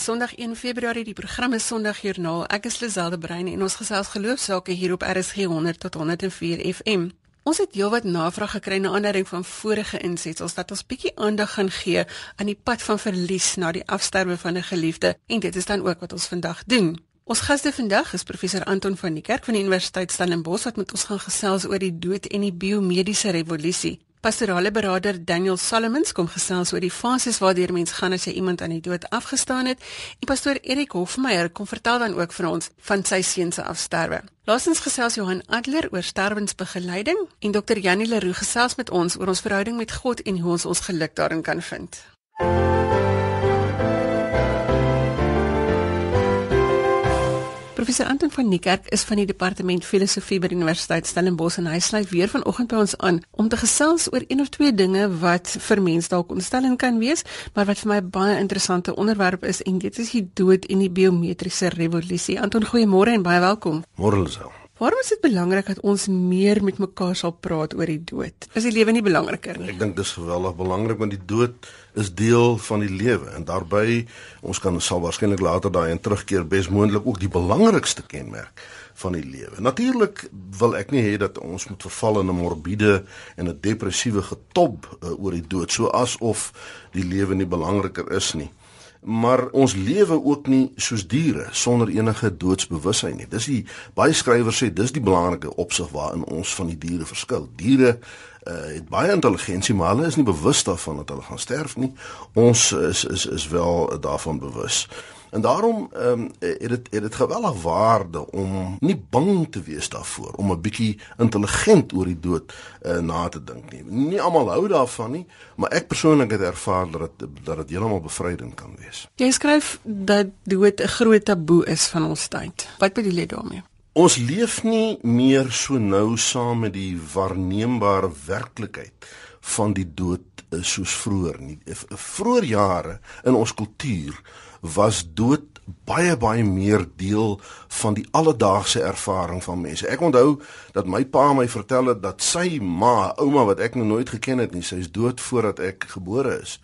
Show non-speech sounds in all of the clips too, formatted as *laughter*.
Sondag 1 Februarie, die program is Sondagjoernaal. Ek is Liselde Brein en ons gesels geloofsake hier op RSG 100 tot 104 FM. Ons het heelwat navraag gekry na aanleiding van vorige insetsels dat ons bietjie aandag gaan gee aan die pad van verlies na die afsterwe van 'n geliefde en dit is dan ook wat ons vandag doen. Ons gaste vandag is professor Anton van die Kerk van die Universiteit Stellenbosch wat met ons gaan gesels oor die dood en die biomediese revolusie. Pastorale beraader Daniel Solomons kom gesels oor die fases waardeur mens gaan as jy iemand aan die dood afgestaan het. En pastoor Erik Hofmeyer kom vertel dan ook vir ons van sy seun se afsterwe. Laasens gesels Johan Adler oor sterwensbegeleiding en Dr. Janie Leroux gesels met ons oor ons verhouding met God en hoe ons ons geluk daarin kan vind. Professor Anton van Niekerk is van die departement filosofie by die Universiteit Stellenbosch en hy sluit weer vanoggend by ons aan om te gesels oor een of twee dinge wat vir mense dalk ontstellend kan wees, maar wat vir my baie interessante onderwerp is en dit is die dood en die biometriese revolusie. Anton, goeiemôre en baie welkom. Môre Lisel. Waarom is dit belangrik dat ons meer met mekaar sal praat oor die dood? Is die lewe nie belangriker nie? Ek dink dis geweldig belangrik want die dood is deel van die lewe en daarbey ons kan sal waarskynlik later daai en terugkeer besmoontlik ook die belangrikste kenmerk van die lewe. Natuurlik wil ek nie hê dat ons moet verval in 'n morbiede en 'n depressiewe getop uh, oor die dood soos of die lewe nie belangriker is nie maar ons lewe ook nie soos diere sonder enige doodsbewussyn nie. Dis die baie skrywers sê dis die belangrike opsig waarin ons van die diere verskil. Diere uh, het baie intelligensie, maar hulle is nie bewus daarvan dat hulle gaan sterf nie. Ons is is is wel daarvan bewus. En daarom ehm um, het dit het dit geweldig waarde om nie bang te wees daarvoor om 'n bietjie intelligent oor die dood uh, na te dink nie. Nie almal hou daarvan nie, maar ek persoonlik het ervaar dat dit dat dit heeltemal bevrydend kan wees. Jy skryf dat dood 'n groot taboe is van ons tyd. Wat bedoel jy daarmee? Ons leef nie meer so nou saam met die waarneembare werklikheid van die dood eh, soos vroeër nie. Vroeër jare in ons kultuur was dood baie baie meer deel van die alledaagse ervaring van mense. Ek onthou dat my pa my vertel het dat sy ma, ouma wat ek nog nooit geken het nie, sy is dood voordat ek gebore is,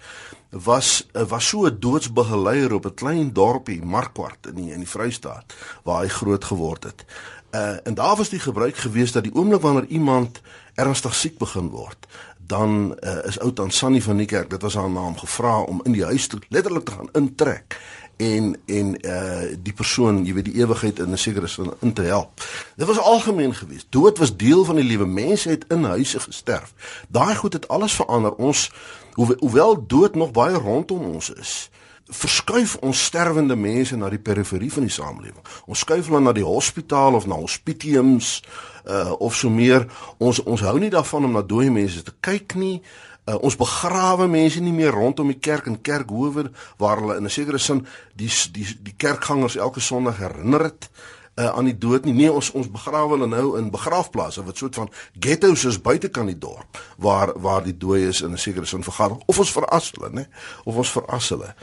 was was so 'n doodsbegeleier op 'n klein dorpie, Markwart in die, in die Vrystaat waar hy groot geword het. Uh en daar was die gebruik gewees dat die oomblik wanneer iemand ernstig siek begin word, dan uh, is ou tant Sannie van die kerk, dit was haar naam gevra om in die huis toe letterlik te gaan intrek en en uh die persoon, jy weet die ewigheid in 'n sekere sin in te help. Dit was algemeen geweest. Dood was deel van die lewe. Mense het in huise gesterf. Daai goed het alles verander. Ons hoewel dood nog baie rondom ons is, verskuif ons sterwende mense na die periferie van die samelewing. Ons skuif hulle na die hospitaal of na hospitiums uh of so meer. Ons ons hou nie daarvan om na dooie mense te kyk nie. Uh, ons begrawe mense nie meer rondom die kerk en kerkhowe waar hulle in 'n sekere sin die die die kerkgangers elke Sondag herinner het uh, aan die dood nie. Nee, ons ons begrawe hulle nou in begraafplase wat soort van ghettos is buitekant die dorp waar waar die dooies in 'n sekere sin vergader of ons veras hulle, né? Of ons veras hulle.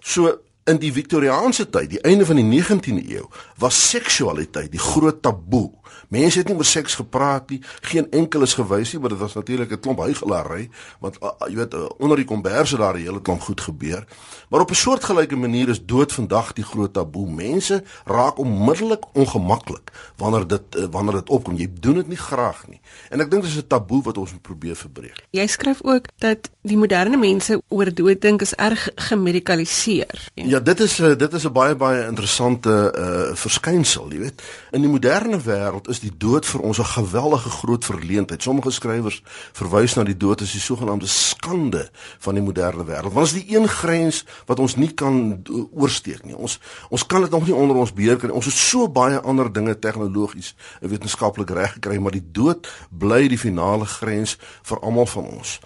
So in die Victoriaanse tyd, die einde van die 19de eeu, was seksualiteit die groot taboe. Mense het nie oor seks gepraat nie, geen enkel is gewys nie, maar dit was natuurlik 'n klomp huigelary, want uh, jy weet uh, onder die komberse daar 'n hele klomp goed gebeur. Maar op 'n soortgelyke manier is dood vandag die groot taboe. Mense raak onmiddellik ongemaklik wanneer dit uh, wanneer dit opkom. Jy doen dit nie graag nie. En ek dink dis 'n taboe wat ons moet probeer verbreek. Jy skryf ook dat die moderne mense oor dood dink is erg gemedikaliseer. Ja, ja dit is dit is 'n baie baie interessante uh, verskynsel, jy weet. In die moderne wêreld is is die dood vir ons 'n geweldige groot verleentheid. Sommige skrywers verwys na die dood as die sogenaamde skande van die moderne wêreld. Want dit is die een grens wat ons nie kan oorsteek nie. Ons ons kan dit nog nie onder ons beheer kry. Ons het so baie ander dinge tegnologies en wetenskaplik reg gekry, maar die dood bly die finale grens vir almal van ons.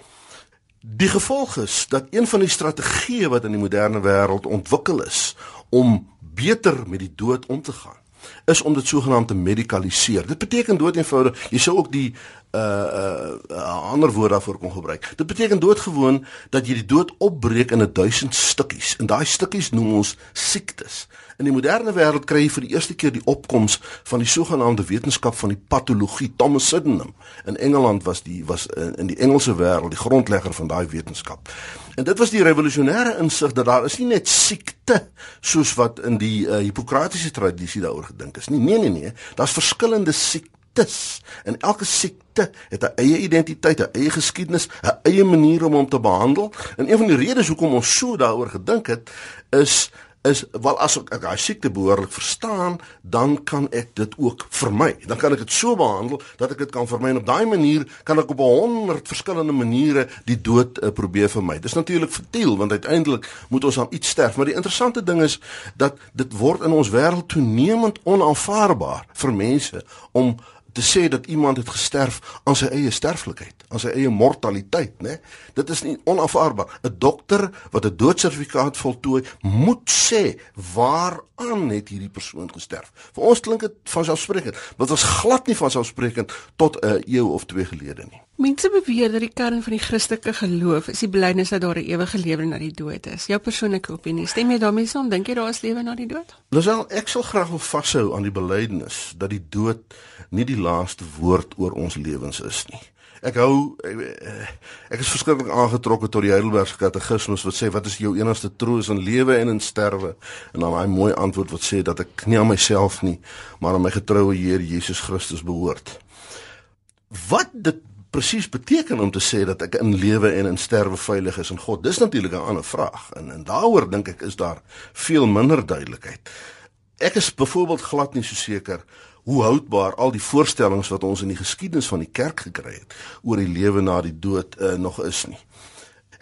Die gevolg is dat een van die strategieë wat in die moderne wêreld ontwikkel is om beter met die dood om te gaan is om dit sogenaamd te medikaliseer. Dit beteken dood eenvoudig jy sou ook die 'n uh, ander woord daarvoor kon gebruik. Dit beteken doodgewoon dat jy die dood opbreek in 'n duisend stukkies. En daai stukkies noem ons siektes. In die moderne wêreld kry jy vir die eerste keer die opkoms van die sogenaamde wetenskap van die patologie. Thomas Sydenham in Engeland was die was in, in die Engelse wêreld die grondlegger van daai wetenskap. En dit was die revolusionêre insig dat daar is nie net siekte soos wat in die uh, Hippokratiese tradisie daaroor gedink is nie. Nee nee nee, daar's verskillende siektes en elke siekte het 'n eie identiteit, 'n eie geskiedenis, 'n eie manier om hom te behandel. En een van die redes hoekom ons so daaroor gedink het is is wel as ek daai siekte behoorlik verstaan, dan kan ek dit ook vermy. Dan kan ek dit so behandel dat ek dit kan vermy. En op daai manier kan ek op 100 verskillende maniere die dood uh, probeer vermy. Dis natuurlik futiel want uiteindelik moet ons aan iets sterf, maar die interessante ding is dat dit word in ons wêreld toenemend onaanvaarbaar vir mense om te sê dat iemand het gesterf aan sy eie sterflikheid, aan sy eie mortaliteit, né? Dit is nie onafhaarbaar. 'n Dokter wat 'n doodsertifikaat voltooi, moet sê waaraan het hierdie persoon gesterf. Vir ons klink dit vanselfsprekend, maar dit was glad nie vanselfsprekend tot 'n eeu of twee gelede nie. Mense beweer dat die kern van die Christelike geloof is die belydenis dat daar 'n ewige lewe na die dood is. Jou persoonlike opinie, stem jy daarmee saam? Dink jy daar is lewe na die dood? Lisel, ek sal graag wil vashou aan die belydenis dat die dood nie die laaste woord oor ons lewens is nie. Ek hou ek, ek is verskriklik aangetrokke tot die Heidelbergse Katekismus wat sê wat is jou enigste troos in lewe en in sterwe? En dan 'n mooi antwoord wat sê dat ek nie aan myself nie, maar aan my getroue Heer Jesus Christus behoort. Wat dit presies beteken om te sê dat ek in lewe en in sterwe veilig is in God? Dis natuurlik 'n ander vraag en en daaroor dink ek is daar veel minder duidelikheid. Ek is byvoorbeeld glad nie so seker hoe houdbaar al die voorstellings wat ons in die geskiedenis van die kerk gekry het oor die lewe na die dood uh, nog is nie.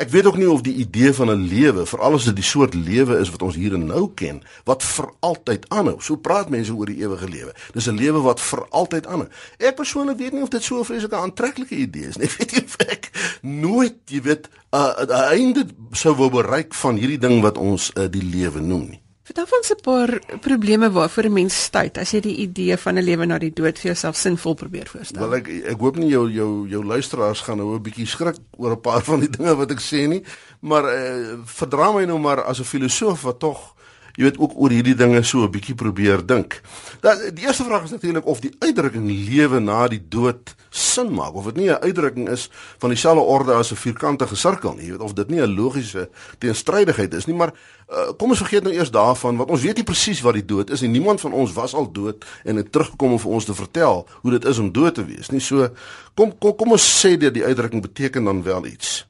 Ek weet ook nie of die idee van 'n lewe, veral as dit die soort lewe is wat ons hier en nou ken, wat vir altyd aanhou. So praat mense oor die ewige lewe. Dis 'n lewe wat vir altyd aanhou. Ek persoonlik weet nie of dit so 'n vreeslike aantreklike idee is nie. *laughs* Ek weet nie of ek nooit, jy weet, 'n uh, einde sou wou bereik van hierdie ding wat ons uh, die lewe noem nie. Vertel ons 'n paar probleme waarvoor 'n mens stuit as jy die idee van 'n lewe na die dood vir jouself sinvol probeer voorstel. Wel ek ek hoop nie jou jou jou luisteraars gaan nou 'n bietjie skrik oor 'n paar *laughs* van die dinge wat ek sê nie, maar eh verdra my nou maar as 'n filosoof wat tog jy weet ook oor hierdie dinge so 'n bietjie probeer dink. Dat die eerste vraag is natuurlik of die uitdrukking lewe na die dood sin maak of dit nie 'n uitdrukking is van dieselfde orde as 'n vierkantige sirkel nie, jy weet of dit nie 'n logiese teenstrydigheid is nie, maar uh, kom ons vergeet nou eers daarvan want ons weet nie presies wat die dood is en niemand van ons was al dood en het teruggekom om vir ons te vertel hoe dit is om dood te wees nie. So kom kom kom ons sê dat die uitdrukking beteken dan wel iets.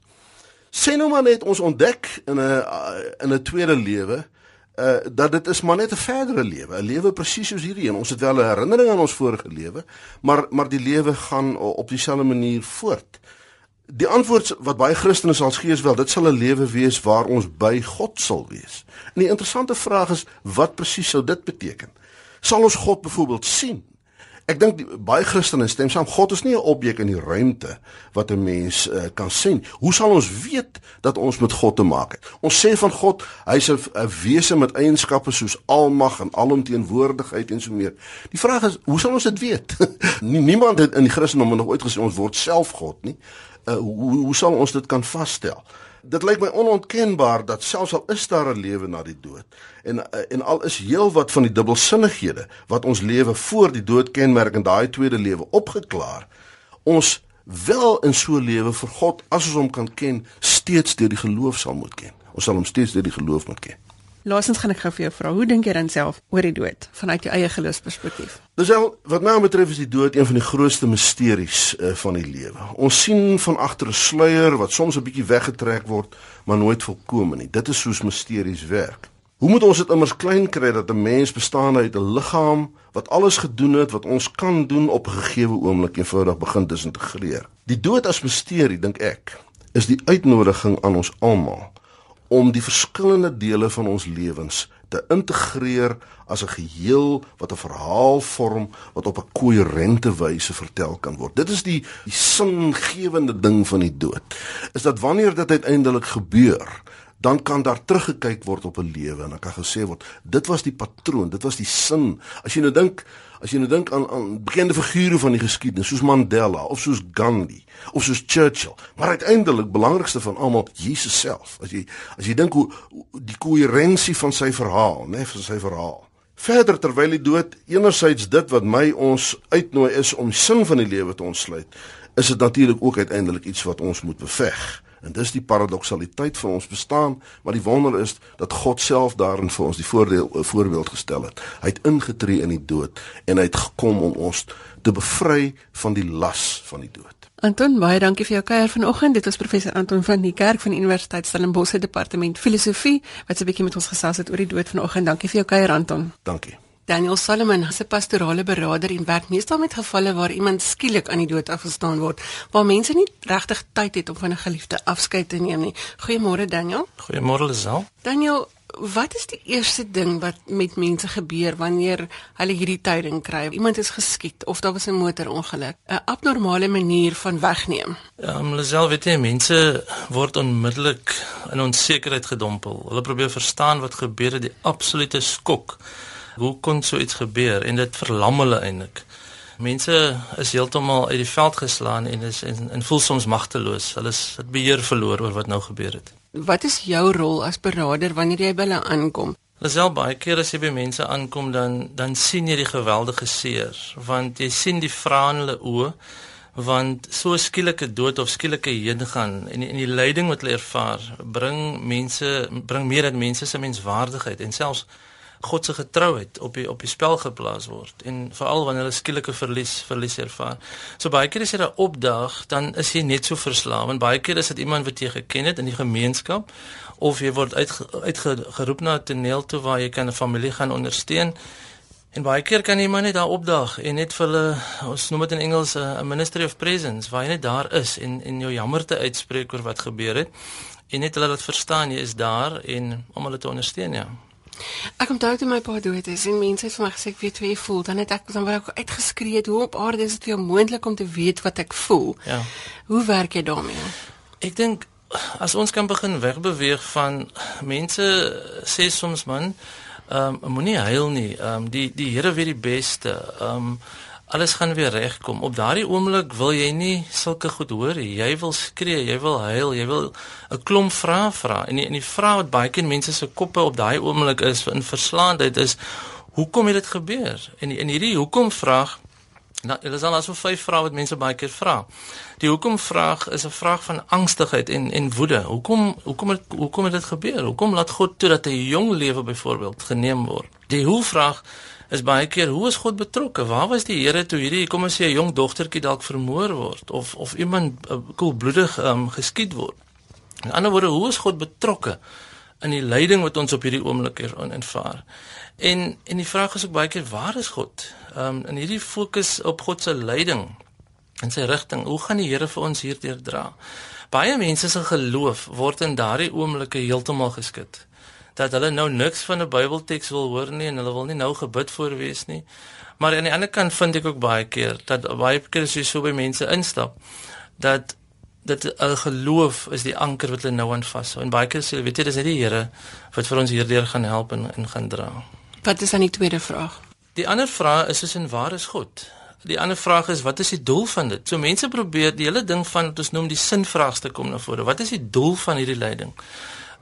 Sê nou maar net ons ontdek in 'n uh, in 'n tweede lewe uh dat dit is maar net 'n verdere lewe, 'n lewe presies soos hierdie een. Ons het wel 'n herinnering aan ons vorige lewe, maar maar die lewe gaan op dieselfde manier voort. Die antwoord wat baie Christene sal gee is wel, dit sal 'n lewe wees waar ons by God sal wees. En die interessante vraag is, wat presies sou dit beteken? Sal ons God byvoorbeeld sien? Ek dink baie Christene stem saam God is nie 'n objek in die ruimte wat 'n mens uh, kan sien. Hoe sal ons weet dat ons met God te maak het? Ons sê van God, hy's 'n wese met eienskappe soos almag en alomteenwoordigheid en so meer. Die vraag is, hoe sal ons dit weet? *laughs* Niemand het in die Christendom nog ooit gesê ons word self God nie. Uh, hoe hoe sal ons dit kan vasstel? Dit lyk my onontkenbaar dat selfs al is daar 'n lewe na die dood en en al is heel wat van die dubbelsinnighede wat ons lewe voor die dood kenmerk en daai tweede lewe opgeklaar ons wel in so 'n lewe vir God as ons hom kan ken steeds deur die geloof sal moet ken. Ons sal hom steeds deur die geloof moet ken. Laasens gaan ek gou vir jou vra, hoe dink jy dan self oor die dood vanuit jou eie geloofsperspektief? Dis al wat my betref is die dood een van die grootste misteries uh, van die lewe. Ons sien van agter 'n sluier wat soms 'n bietjie weggetrek word, maar nooit volkome nie. Dit is soos misteries werk. Hoe moet ons dit immers klein kry dat 'n mens bestaan uit 'n liggaam wat alles gedoen het wat ons kan doen op 'n gegeewe oomblik eenvoudig begin disintegreer? Die dood as misterie, dink ek, is die uitnodiging aan ons almal om die verskillende dele van ons lewens te integreer as 'n geheel wat 'n verhaal vorm wat op 'n koherente wyse vertel kan word. Dit is die die singewende ding van die dood. Is dat wanneer dit uiteindelik gebeur, dan kan daar teruggekyk word op 'n lewe en dan kan gesê word dit was die patroon, dit was die sin. As jy nou dink, as jy nou dink aan aan bekende figure van die geskiedenis soos Mandela of soos Gandhi of soos Churchill, maar uiteindelik belangrikste van almal Jesus self. As jy as jy dink hoe die koherensie van sy verhaal, né, nee, van sy verhaal. Verder terwyl die dood enerzijds dit wat my ons uitnooi is om sin van die lewe te ontsluit, is dit natuurlik ook uiteindelik iets wat ons moet beveg. En dis die paradoksaliteit van ons bestaan, maar die wonder is dat God self daarin vir ons die voordeel eh, voorbeeld gestel het. Hy het ingetree in die dood en hy het gekom om ons te bevry van die las van die dood. Anton, baie dankie vir jou kuier vanoggend. Dit was professor Anton van die Kerk van die Universiteit Stellenbosch se departement filosofie wat so 'n bietjie met ons gesels het oor die dood vanoggend. Dankie vir jou kuier Anton. Dankie. Daniel Solomon is 'n pastorale beraader en werk meestal met gevalle waar iemand skielik aan die dood afgestaan word, waar mense nie regtig tyd het om van 'n geliefde afskeid te neem nie. Goeiemôre Daniel. Goeiemôre Lisel. Daniel, wat is die eerste ding wat met mense gebeur wanneer hulle hierdie tyding kry? Iemand is geskiet of daar was 'n motorongeluk, 'n abnormale manier van wegneem. Ja, um, Lisel, weet jy, mense word onmiddellik in onsekerheid gedompel. Hulle probeer verstaan wat gebeur het, die absolute skok Hoe kon so iets gebeur en dit verlam hulle eintlik? Mense is heeltemal uit die veld geslaan en is en, en voel soms magteloos. Hulle dit beheer verloor oor wat nou gebeur het. Wat is jou rol as beraader wanneer jy by hulle aankom? Lisel baie keer as jy by mense aankom dan dan sien jy die geweldige seer want jy sien die vrae in hulle oë want so skielike dood of skielike heengaan en en die lyding wat hulle ervaar bring mense bring meer dat mense se menswaardigheid en selfs God se getrouheid op die op die spel geplaas word en veral wanneer hulle skielike verlies verlies ervaar. So baie keer as jy daar opdag, dan is jy net so verslaaf en baie keer is dit iemand wat jy geken het in die gemeenskap of jy word uitgeroep na 'n toneel toe waar jy kan 'n familie gaan ondersteun. En baie keer kan jy maar net daar opdag en net vir hulle ons noem dit in Engels 'n ministry of presence waar jy net daar is en en jou jammerte uitspreek oor wat gebeur het en net hulle laat verstaan jy is daar en om hulle te ondersteun ja. Ek toe toe my pa dood is en mense het vir my gesê ek weet hoe jy voel. Dan het ek dan wou ek uitgeskree het hoe op aarde is dit vir jou moontlik om te weet wat ek voel. Ja. Hoe werk jy daarmee? Ek dink as ons kan begin wegbeweeg van mense sê soms man, ehm um, moenie huil nie. Ehm um, die die Here weet die beste. Ehm um, alles gaan weer regkom. Op daardie oomblik wil jy nie sulke goed hoor nie. Jy wil skree, jy wil huil, jy wil 'n klomp vrae vra. En die, en die vraag wat baie keer mense se koppe op daai oomblik is in verslaandheid is hoekom het dit gebeur? En en hierdie hoekom vraag nou dit is al asof vyf vrae wat mense baie keer vra. Die hoekom vraag is 'n vraag van angstigheid en en woede. Hoekom hoekom het hoekom het dit gebeur? Hoekom laat God toe dat 'n jong lewe byvoorbeeld geneem word? Die hoe vraag is baie keer hoe is God betrokke? Waar was die Here toe hierdie kom ons sê 'n jong dogtertjie dalk vermoor word of of iemand uh, koelbloedig um, geskiet word? In ander woorde, hoe is God betrokke in die lyding wat ons op hierdie oomblik ervaar? En en die vraag is ook baie keer waar is God? Ehm um, in hierdie fokus op God se lyding en sy rigting. Hoe gaan die Here vir ons hierdeur dra? Baie mense se geloof word in daardie oomblikke heeltemal geskit dat hulle nou niks van 'n Bybelteks wil hoor nie en hulle wil nie nou gebid voor wees nie. Maar aan die ander kant vind ek ook baie keer dat baie keer as jy so by mense instap dat dat 'n geloof is die anker wat hulle nou aan vashou. En baie keer sê hulle weet jy dis net die Here wat vir ons hierdeur gaan help en en gaan dra. Wat is dan die tweede vraag? Die ander vraag is is en waar is God? Die ander vraag is wat is die doel van dit? So mense probeer die hele ding van wat ons noem die sinvraagstuk kom na vore. Wat is die doel van hierdie lyding?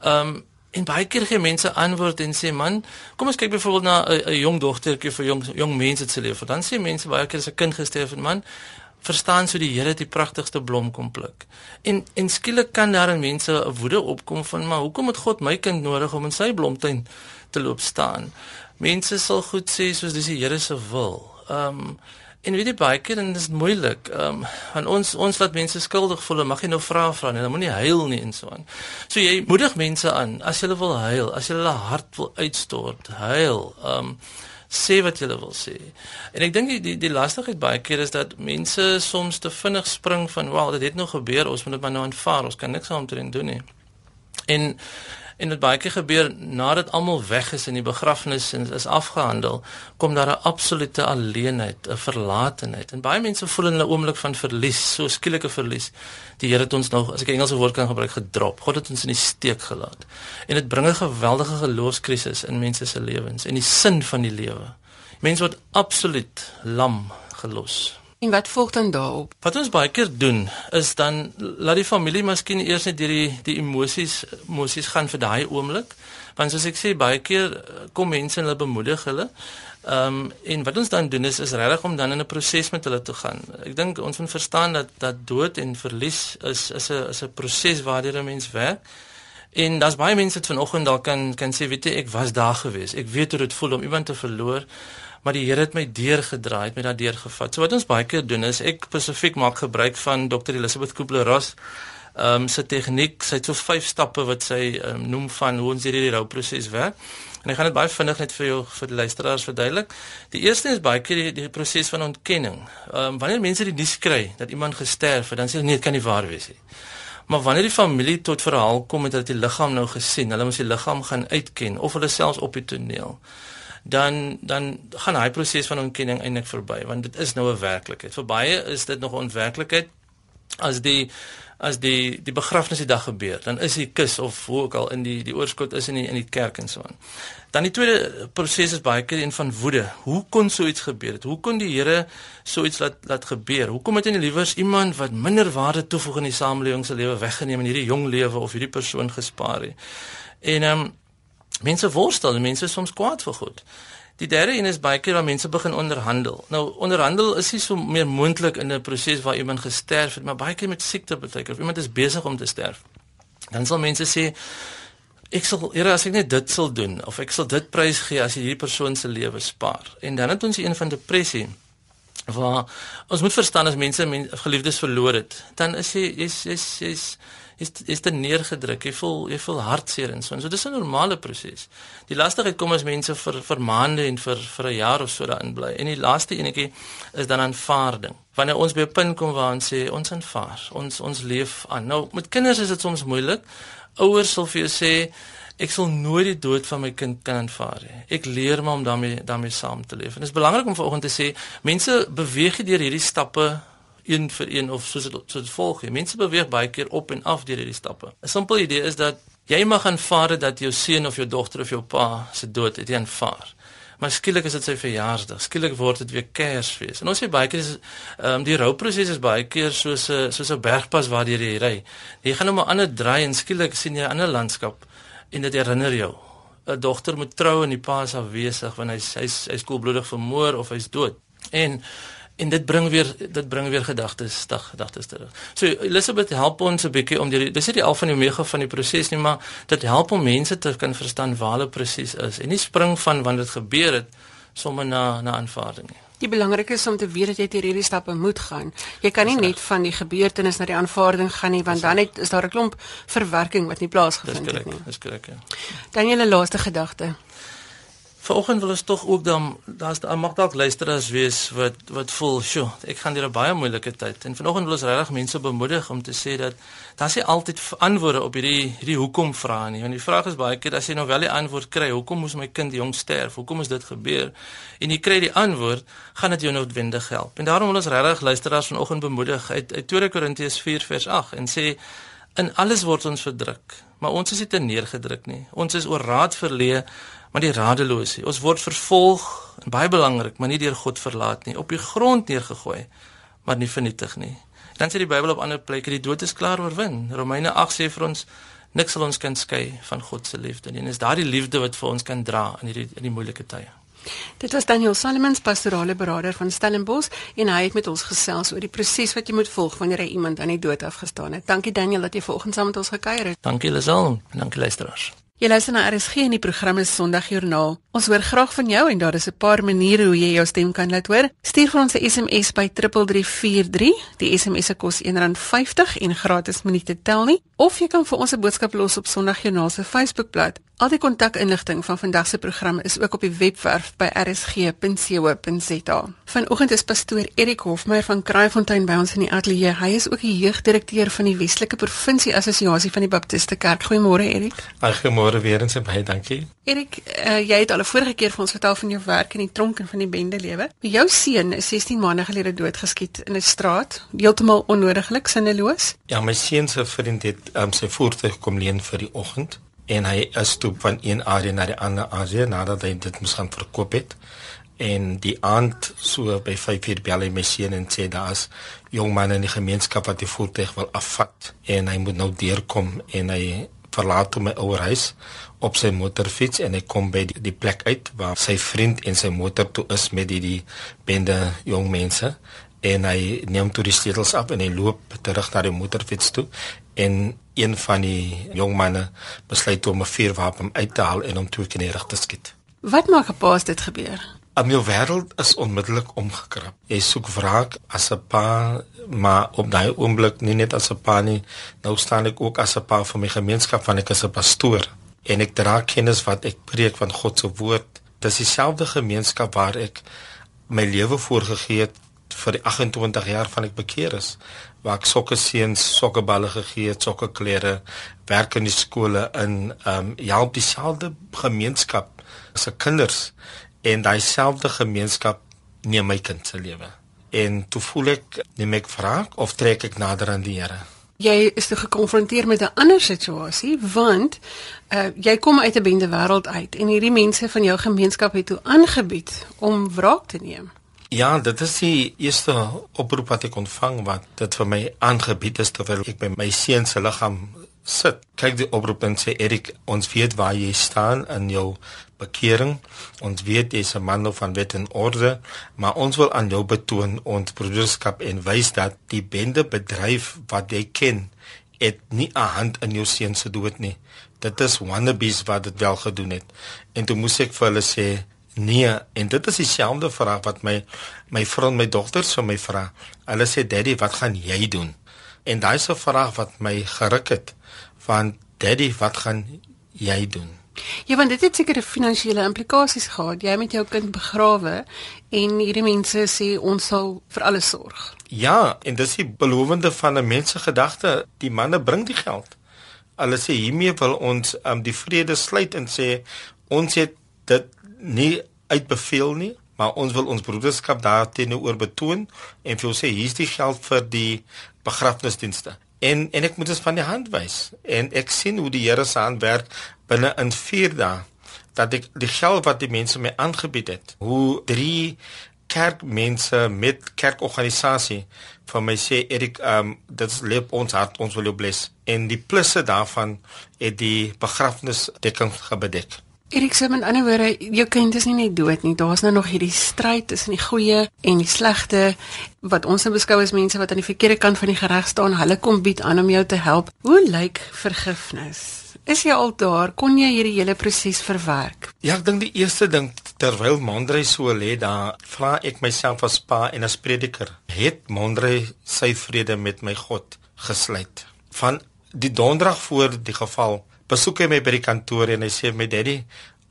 Ehm um, En baie keer gee mense antwoord en sê man, kom ons kyk byvoorbeeld na 'n jong dogtertjie vir jong jong mense se lewe. Dan sê mense baie keer as 'n kind gesterf het, man, verstaan so die Here die pragtigste blom kom pluk. En en skielik kan daar in mense 'n woede opkom van maar hoekom het God my kind nodig om in sy blomtuin te loop staan? Mense sal goed sê soos dis die Here se wil. Ehm um, En weet jy baie keer dit is moeilik. Ehm um, aan ons ons laat mense skuldig voel. Mag jy nou vra vra nie. Dan moenie huil nie en so aan. So jy moedig mense aan as jy wil huil, as hulle hart wil uitstort, huil. Ehm um, sê wat jy wil sê. En ek dink die die, die lastigheid baie keer is dat mense soms te vinnig spring van, "Wel, dit het nou gebeur, ons moet dit maar nou aanvaar. Ons kan niks aan hom doen nie." En En dit baie keer gebeur nadat almal weg is en die begrafnis is afgehandel, kom daar 'n absolute alleenheid, 'n verlatenheid. En baie mense voel in hulle oomblik van verlies, so skielike verlies. Die Here het ons nog, as ek 'n Engelse woord kan gebruik, gedrop. God het ons in die steek gelaat. En dit bring 'n geweldige geloofskrisis in mense se lewens en die sin van die lewe. Mense word absoluut lam gelos. En wat volg dan daarop? Wat ons baie keer doen is dan laat die familie miskien eers net deur die die emosies emosies gaan vir daai oomblik. Want soos ek sê baie keer eh, kom mense en hulle bemoedig hulle. Ehm um, en wat ons dan doen is is regtig om dan in 'n proses met hulle te gaan. Ek dink ons moet verstaan dat dat dood en verlies is is 'n is 'n proses waardeur 'n mens werk. En daar's baie mense wat vanoggend dalk kan kan sê weet jy ek was daar gewees. Ek weet hoe dit voel om iemand te verloor maar die Here het my deurgedraai, het my daardeur gevat. So wat ons baie keer doen is ek spesifiek maak gebruik van Dr. Elizabeth Kubler-Ross ehm um, sy tegniek, sy het so vyf stappe wat sy um, noem van hoe ons hierdie rouproses werk. En ek gaan dit baie vinnig net vir jou vir die luisteraars verduidelik. Die eerste is baie keer die, die proses van ontkenning. Ehm um, wanneer mense die nuus kry dat iemand gesterf het, dan sê hulle nee, dit kan nie waar wees nie. Maar wanneer die familie tot verhaal kom met dat die liggaam nou gesien, hulle moet die liggaam gaan uitken of hulle selfs op die toneel dan dan gaan daai proses van ontkenning eintlik verby want dit is nou 'n werklikheid. Vir baie is dit nog 'n onwerklikheid as die as die die begrafnis die dag gebeur, dan is die kus of hoe ook al in die die oorskot is in die in die kerk en so aan. Dan die tweede proses is baie keer een van woede. Hoe kon so iets gebeur het? Hoe kon die Here so iets laat laat gebeur? Hoekom het hy nie liewers iemand wat minder waarde toevoeg in die samelewing se lewe weggeneem en hierdie jong lewe of hierdie persoon gespaar nie? En ehm um, mense worstel en mense is soms kwaad vir goed. Die derde een is baie keer waar mense begin onderhandel. Nou onderhandel is nie so meer moontlik in 'n proses waar iemand gesterf het, maar baie keer met siekte beteken of iemand is besig om te sterf. Dan sal mense sê ek sal Here as ek net dit sal doen of ek sal dit prys gee as jy hierdie persoon se lewe spaar. En dan het ons een van depressie waar ons moet verstaan as mense men, geliefdes verloor het, dan is jy jy's jy's jy's is is dit neergedruk. Jy voel jy voel hartseer en so. En so dis 'n normale proses. Die lastigheid kom as mense vir vir maande en vir vir 'n jaar of so daarin bly. En die laaste enetjie is dan aanvaarding. Wanneer ons by 'n punt kom waar ons sê ons aanvaar, ons ons leef aan. Nou met kinders is dit soms moeilik. Ouers sal vir jou sê ek sal nooit die dood van my kind kan aanvaar nie. Ek leer maar om daarmee daarmee saam te leef. En dit is belangrik om vanoggend te sê mense beweeg deur hierdie stappe een vir een of soos dit soos volg. Mense beweeg baie keer op en af deur hierdie stappe. 'n Simpel idee is dat jy mag aanvaar dat jou seun of jou dogter of jou pa se dood het aanvaar. Maar skielik is dit sy verjaarsdag. Skielik word dit weer Kersfees. En ons sê baie keer ehm um, die rouproses is baie keer soos 'n soos 'n bergpas waar jy ry. Jy gaan nou 'n ander draai en skielik sien jy 'n ander landskap en dit herinner jou 'n dogter moet trou en die pa is afwesig want hy's hy's hy's koelbloedig vermoor of hy's dood. En en dit bring weer dit bring weer gedagtes dag gedagtes terug. So Elisabeth help ons 'n bietjie om die dis nie die alfa en omega van die proses nie, maar dit help om mense te kan verstaan waar hulle presies is en nie spring van wanneer dit gebeur het sommer na na aanvaarding nie. Die belangrike is om te weet dat jy deur hierdie stappe moet gaan. Jy kan nie net van die gebeurtenis na die aanvaarding gaan nie, want dan net is daar 'n klomp verwerking wat nie plaasgevind het nie. Dis korrek. Ja. Dan julle laaste gedagte. Vanoggend wil ons tog ook dan daar's daar mag dalk luisteraars wees wat wat voel, "Sjoe, ek gaan deur 'n baie moeilike tyd." En vanoggend wil ons regtig mense bemoedig om te sê dat daar's nie altyd antwoorde op hierdie hierdie hoekom vrae nie. Want die vraag is baie keer as jy nou wel die antwoord kry, "Hoekom moes my kind jong sterf? Hoekom is dit gebeur?" En jy kry die antwoord, gaan dit jou noodwendig help. En daarom wil ons regtig luisteraars vanoggend bemoedig uit uit 2 Korintiërs 4 vers 8 en sê in alles word ons verdruk, maar ons is nie te neergedruk nie. Ons is oor raad verleë maar die radelose. Ons word vervolg, en baie belangrik, maar nie deur God verlaat nie, op die grond neergegooi, maar nie vernietig nie. Dan sê die Bybel op ander plekke die dood is klaar oorwin. Romeine 8 sê vir ons niks sal ons kan skei van God se liefde nie. En is daardie liefde wat vir ons kan dra in hierdie in die moeilike tye. Dit was Daniel Salmons, pastorale beraader van Stellenbosch, en hy het met ons gesels oor die proses wat jy moet volg wanneer jy iemand aan die dood afgestaan het. Dankie Daniel dat jy vanoggend saam met ons gekuier het. Dankie Lisel, dankie luisteraars. Jy luister na RSG en die program is Sondagjoernaal. Ons hoor graag van jou en daar is 'n paar maniere hoe jy jou stem kan laat hoor. Stuur vir ons 'n SMS by 3343. Die SMS se kos R1.50 en gratis minute tel nie. Of jy kan vir ons 'n boodskap los op Sondagjoernaal se Facebookblad. Al die kontakinligting van vandag se program is ook op die webwerf by rsg.co.za. Vanoggend is pastoor Erik Hofmeyer van Kraaifontein by ons in die ateljee. Hy is ook die jeugdirekteur van die Westelike Provinsie Assosiasie van die Baptiste Kerk. Goeiemôre Erik. Goeiemôre weer eens en baie dankie. Erik, uh, jy het al 'n vorige keer vir ons vertel van jou werk in die tronk en van die bendelewe. Jou seun is 16 maande gelede doodgeskiet in 'n straat, heeltemal onnodiglik sinneloos. Ja, my seun se vriend het um, sy voertuig kom leen vir die oggend en hy is toe van een area na die ander area nadat hy dit moes gaan verkoop het. En die aand so by 5:00 bel hy my seun en sê daar's jong manne in die gemeenskap wat die voertuig wil afvat. En hy moet nou deurkom en hy verlaat my ouer huis op sy motorfiets en hy kom by die, die plek uit waar sy vriend en sy motor toe is met die, die bende jong mense. En hy neem toe die sleutels af en hy loop terug na die motorfiets toe. En een van die jong manne besluit om 'n vuurwapen uit te haal en hom twee keer neer te skiet. Wat maak 'n pa as dit gebeur? Amiel wêreld is onmiddellik omgekrap. Jy soek wraak as 'n pa, maar op daai oomblik nie net as 'n pa nie, nou staan ek ook as 'n pa vir my gemeenskap van ek is 'n pastoor en ek dra kennis wat ek preek van God se woord. Dis dieselfde gemeenskap waar ek my lewe voorgegee het vir die 28 jaar van ek bekeer is waar ek sokke seuns sokkeballe gegee het, sokke klere, werk in die skole in ehm um, ja op dieselfde gemeenskap se kinders en daai selfde gemeenskap neem my kind se lewe. En toe voel ek neem ek vra of trek ek nader aan die Here. Jy is te gekonfronteer met 'n ander situasie want uh, jy kom uit 'n bende wêreld uit en hierdie mense van jou gemeenskap het toe aangebied om wraak te neem. Ja, dit is die eerste oproep wat ek ontvang wat dit vir my aangebied is terwyl ek by my seun se liggaam sit. Kyk die oproep en sê Erik, ons weet waar jy staan in jou bekering. Ons weet jy's 'n man van wet en orde, maar ons wil aan jou betoon ons broederskap en wys dat die bende bedryf wat jy ken, het nie 'n hand in jou seun se dood nie. Dit is wannabes wat dit wel gedoen het. En toe moes ek vir hulle sê Nee, en dit is dieselfde vraag wat my my vrou en my dogters vir my vra. Hulle sê daddy, wat gaan jy doen? En daai 'n vraag wat my geruk het van daddy, wat gaan jy doen? Ja, want dit het sekere finansiële implikasies gehad. Jy met jou kind begrawe en hierdie mense sê ons sal vir alles sorg. Ja, en dis die belowende van 'n mens se gedagte. Die manne bring die geld. Hulle sê hiermee wil ons um, die vrede sluit en sê ons het dit nie uitbeveel nie, maar ons wil ons broederskap daarteenoor betoon en vir ons sê hier's die geld vir die begrafnisdienste. En en ek moet dit van die hand wys en ek sien hoe die Here se hand werk binne in 4 dae dat ek die geld wat die mense my aangebied het, hoe drie kerkmense met kerkorganisasie vir my sê Erik, um dit leep ons hart, ons wil jou bless en die plusse daarvan het die begrafnisdekking gebedek. Erik sê met ander woorde, jou kind is nie net dood nie. Daar's nou nog hierdie stryd tussen die goeie en die slegte wat ons nou beskou as mense wat aan die verkeerde kant van die gereg staan. Hulle kom bied aan om jou te help. Hoe lyk vergifnis? Is jy al daar? Kon jy hierdie hele proses verwerk? Ja, ek dink die eerste ding terwyl Mondrey so lê, daar vra ek myself as pa en as prediker, het Mondrey sy vrede met my God gesluit? Van die donderdag voor die geval besoek hy my by die kantoor en hy sê my daddy,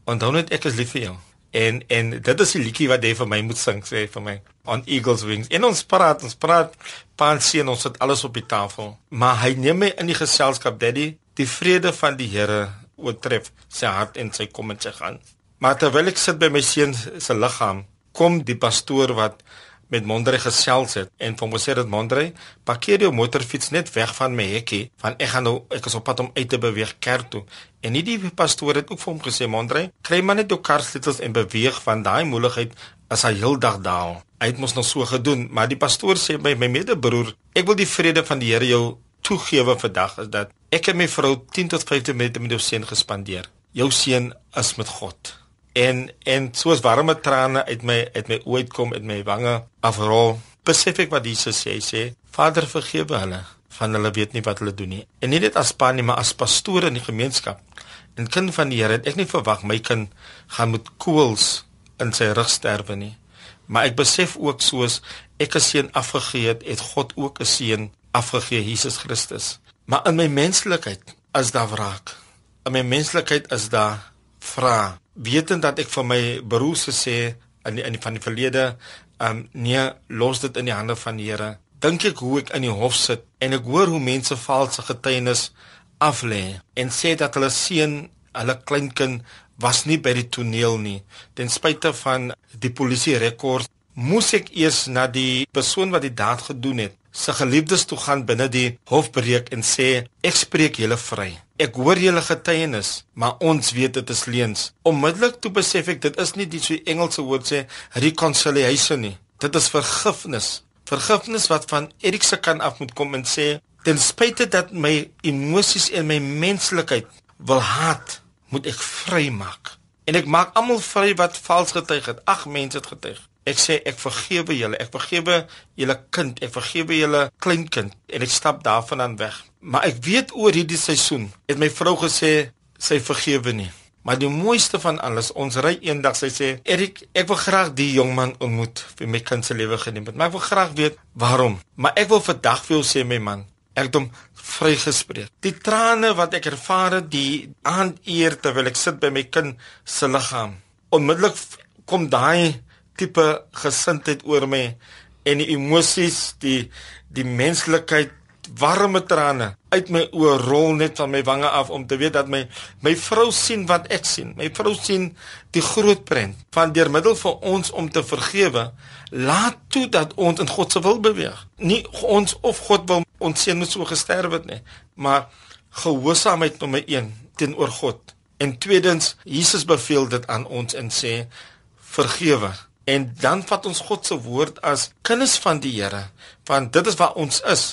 onthou net ek is lief vir jou. En en dit is die liedjie wat hy vir my moet sing, sê vir my on eagles wings. En ons praat, ons praat, pan sien ons het alles op die tafel. Maar hy neem my in die geselskap daddy, die vrede van die Here oortref sy hart en sy kom en sy gaan. Maar terwyl ek sit by my seun se liggaam, kom die pastoor wat met Mondrey gesels het en hom sê dat Mondrey parkeer jou motorfiets net weg van my hekkie van ek gaan nou ek is op pad om uit te beweeg kerk toe. En nie die pastoor het ook vir hom gesê Mondrey kry maar net jou kar sleutels en beweeg van daai moeilikheid as hy heeldag daal hy het mos nog so gedoen maar die pastoor sê by my medebroer ek wil die vrede van die Here jou toegewe vandag is dat ek en my vrou 10 tot 15 minute met jou seun gespandeer. Jou seun is met God en en soos warme trane uit my uit my oë uitkom uit my wange afrol besef ek wat Jesus sê sê Vader vergewe hulle van hulle weet nie wat hulle doen nie. En nie net as pa nie maar as pastoor in die gemeenskap en kind van die Here ek nie verwag my kind gaan met koels in sy rug sterwe nie maar ek besef ook soos ek 'n seun afgegee het het God ook 'n seun afgegee Jesus Christus. Maar in my menslikheid as daar wraak in my menslikheid is daar vra wetend dat ek vir my broers gesê in die, in die, van die verlede um nee los dit in die hande van die Here. Dink ek hoe ek in die hof sit en ek hoor hoe mense valse getuienis aflê en sê dat hulle seun hulle kleinkind was nie by die toneel nie. Ten spyte van die polisie rekord moes ek eers na die persoon wat die daad gedoen het se geliefdes toe gaan binne die hofbreek en sê ek spreek julle vry. Ek hoor julle getuienis maar ons weet dit is leuns onmiddellik toe besef ek dit is nie die so Engelse woord sê reconciliation nie. Dit is vergifnis. Vergifnis wat van Erik se kan af moet kom en sê ten spyte dat my emosies en my menslikheid wil haat moet ek vry maak en ek maak almal vry wat vals getuig het. Ag mense het getuig Ek sê ek vergewe julle. Ek vergewe julle kind. Ek vergewe julle kleinkind en ek stap daarvan aan weg. Maar ek weet oor hierdie seisoen het my vrou gesê sy vergewe nie. Maar die mooiste van alles, ons ry eendag sy sê, "Erik, ek wil graag die jong man ontmoet vir my kind se lewe geneem het, maar ek wil graag weet waarom. Maar ek wil vandag vir jou sê my man, ek het hom vrygespreek. Die trane wat ek ervaar het die aand eer terwyl ek sit by my kind se liggaam. Onmiddellik kom daai tipe gesindheid oor my en die emosies, die die menslikheid, warme trane uit my oë rol net van my wange af om te weet dat my my vrou sien wat ek sien. My vrou sien die groot prent van deur middel van ons om te vergewe, laat toe dat ons in God se wil beweeg. Nie ons of God wil ons seun moet so gesterf het nie, maar gehoorsaamheid nommer 1 teenoor God. En tweedens, Jesus beveel dit aan ons en sê vergewe En dan vat ons God se woord as kinders van die Here, want dit is wat ons is.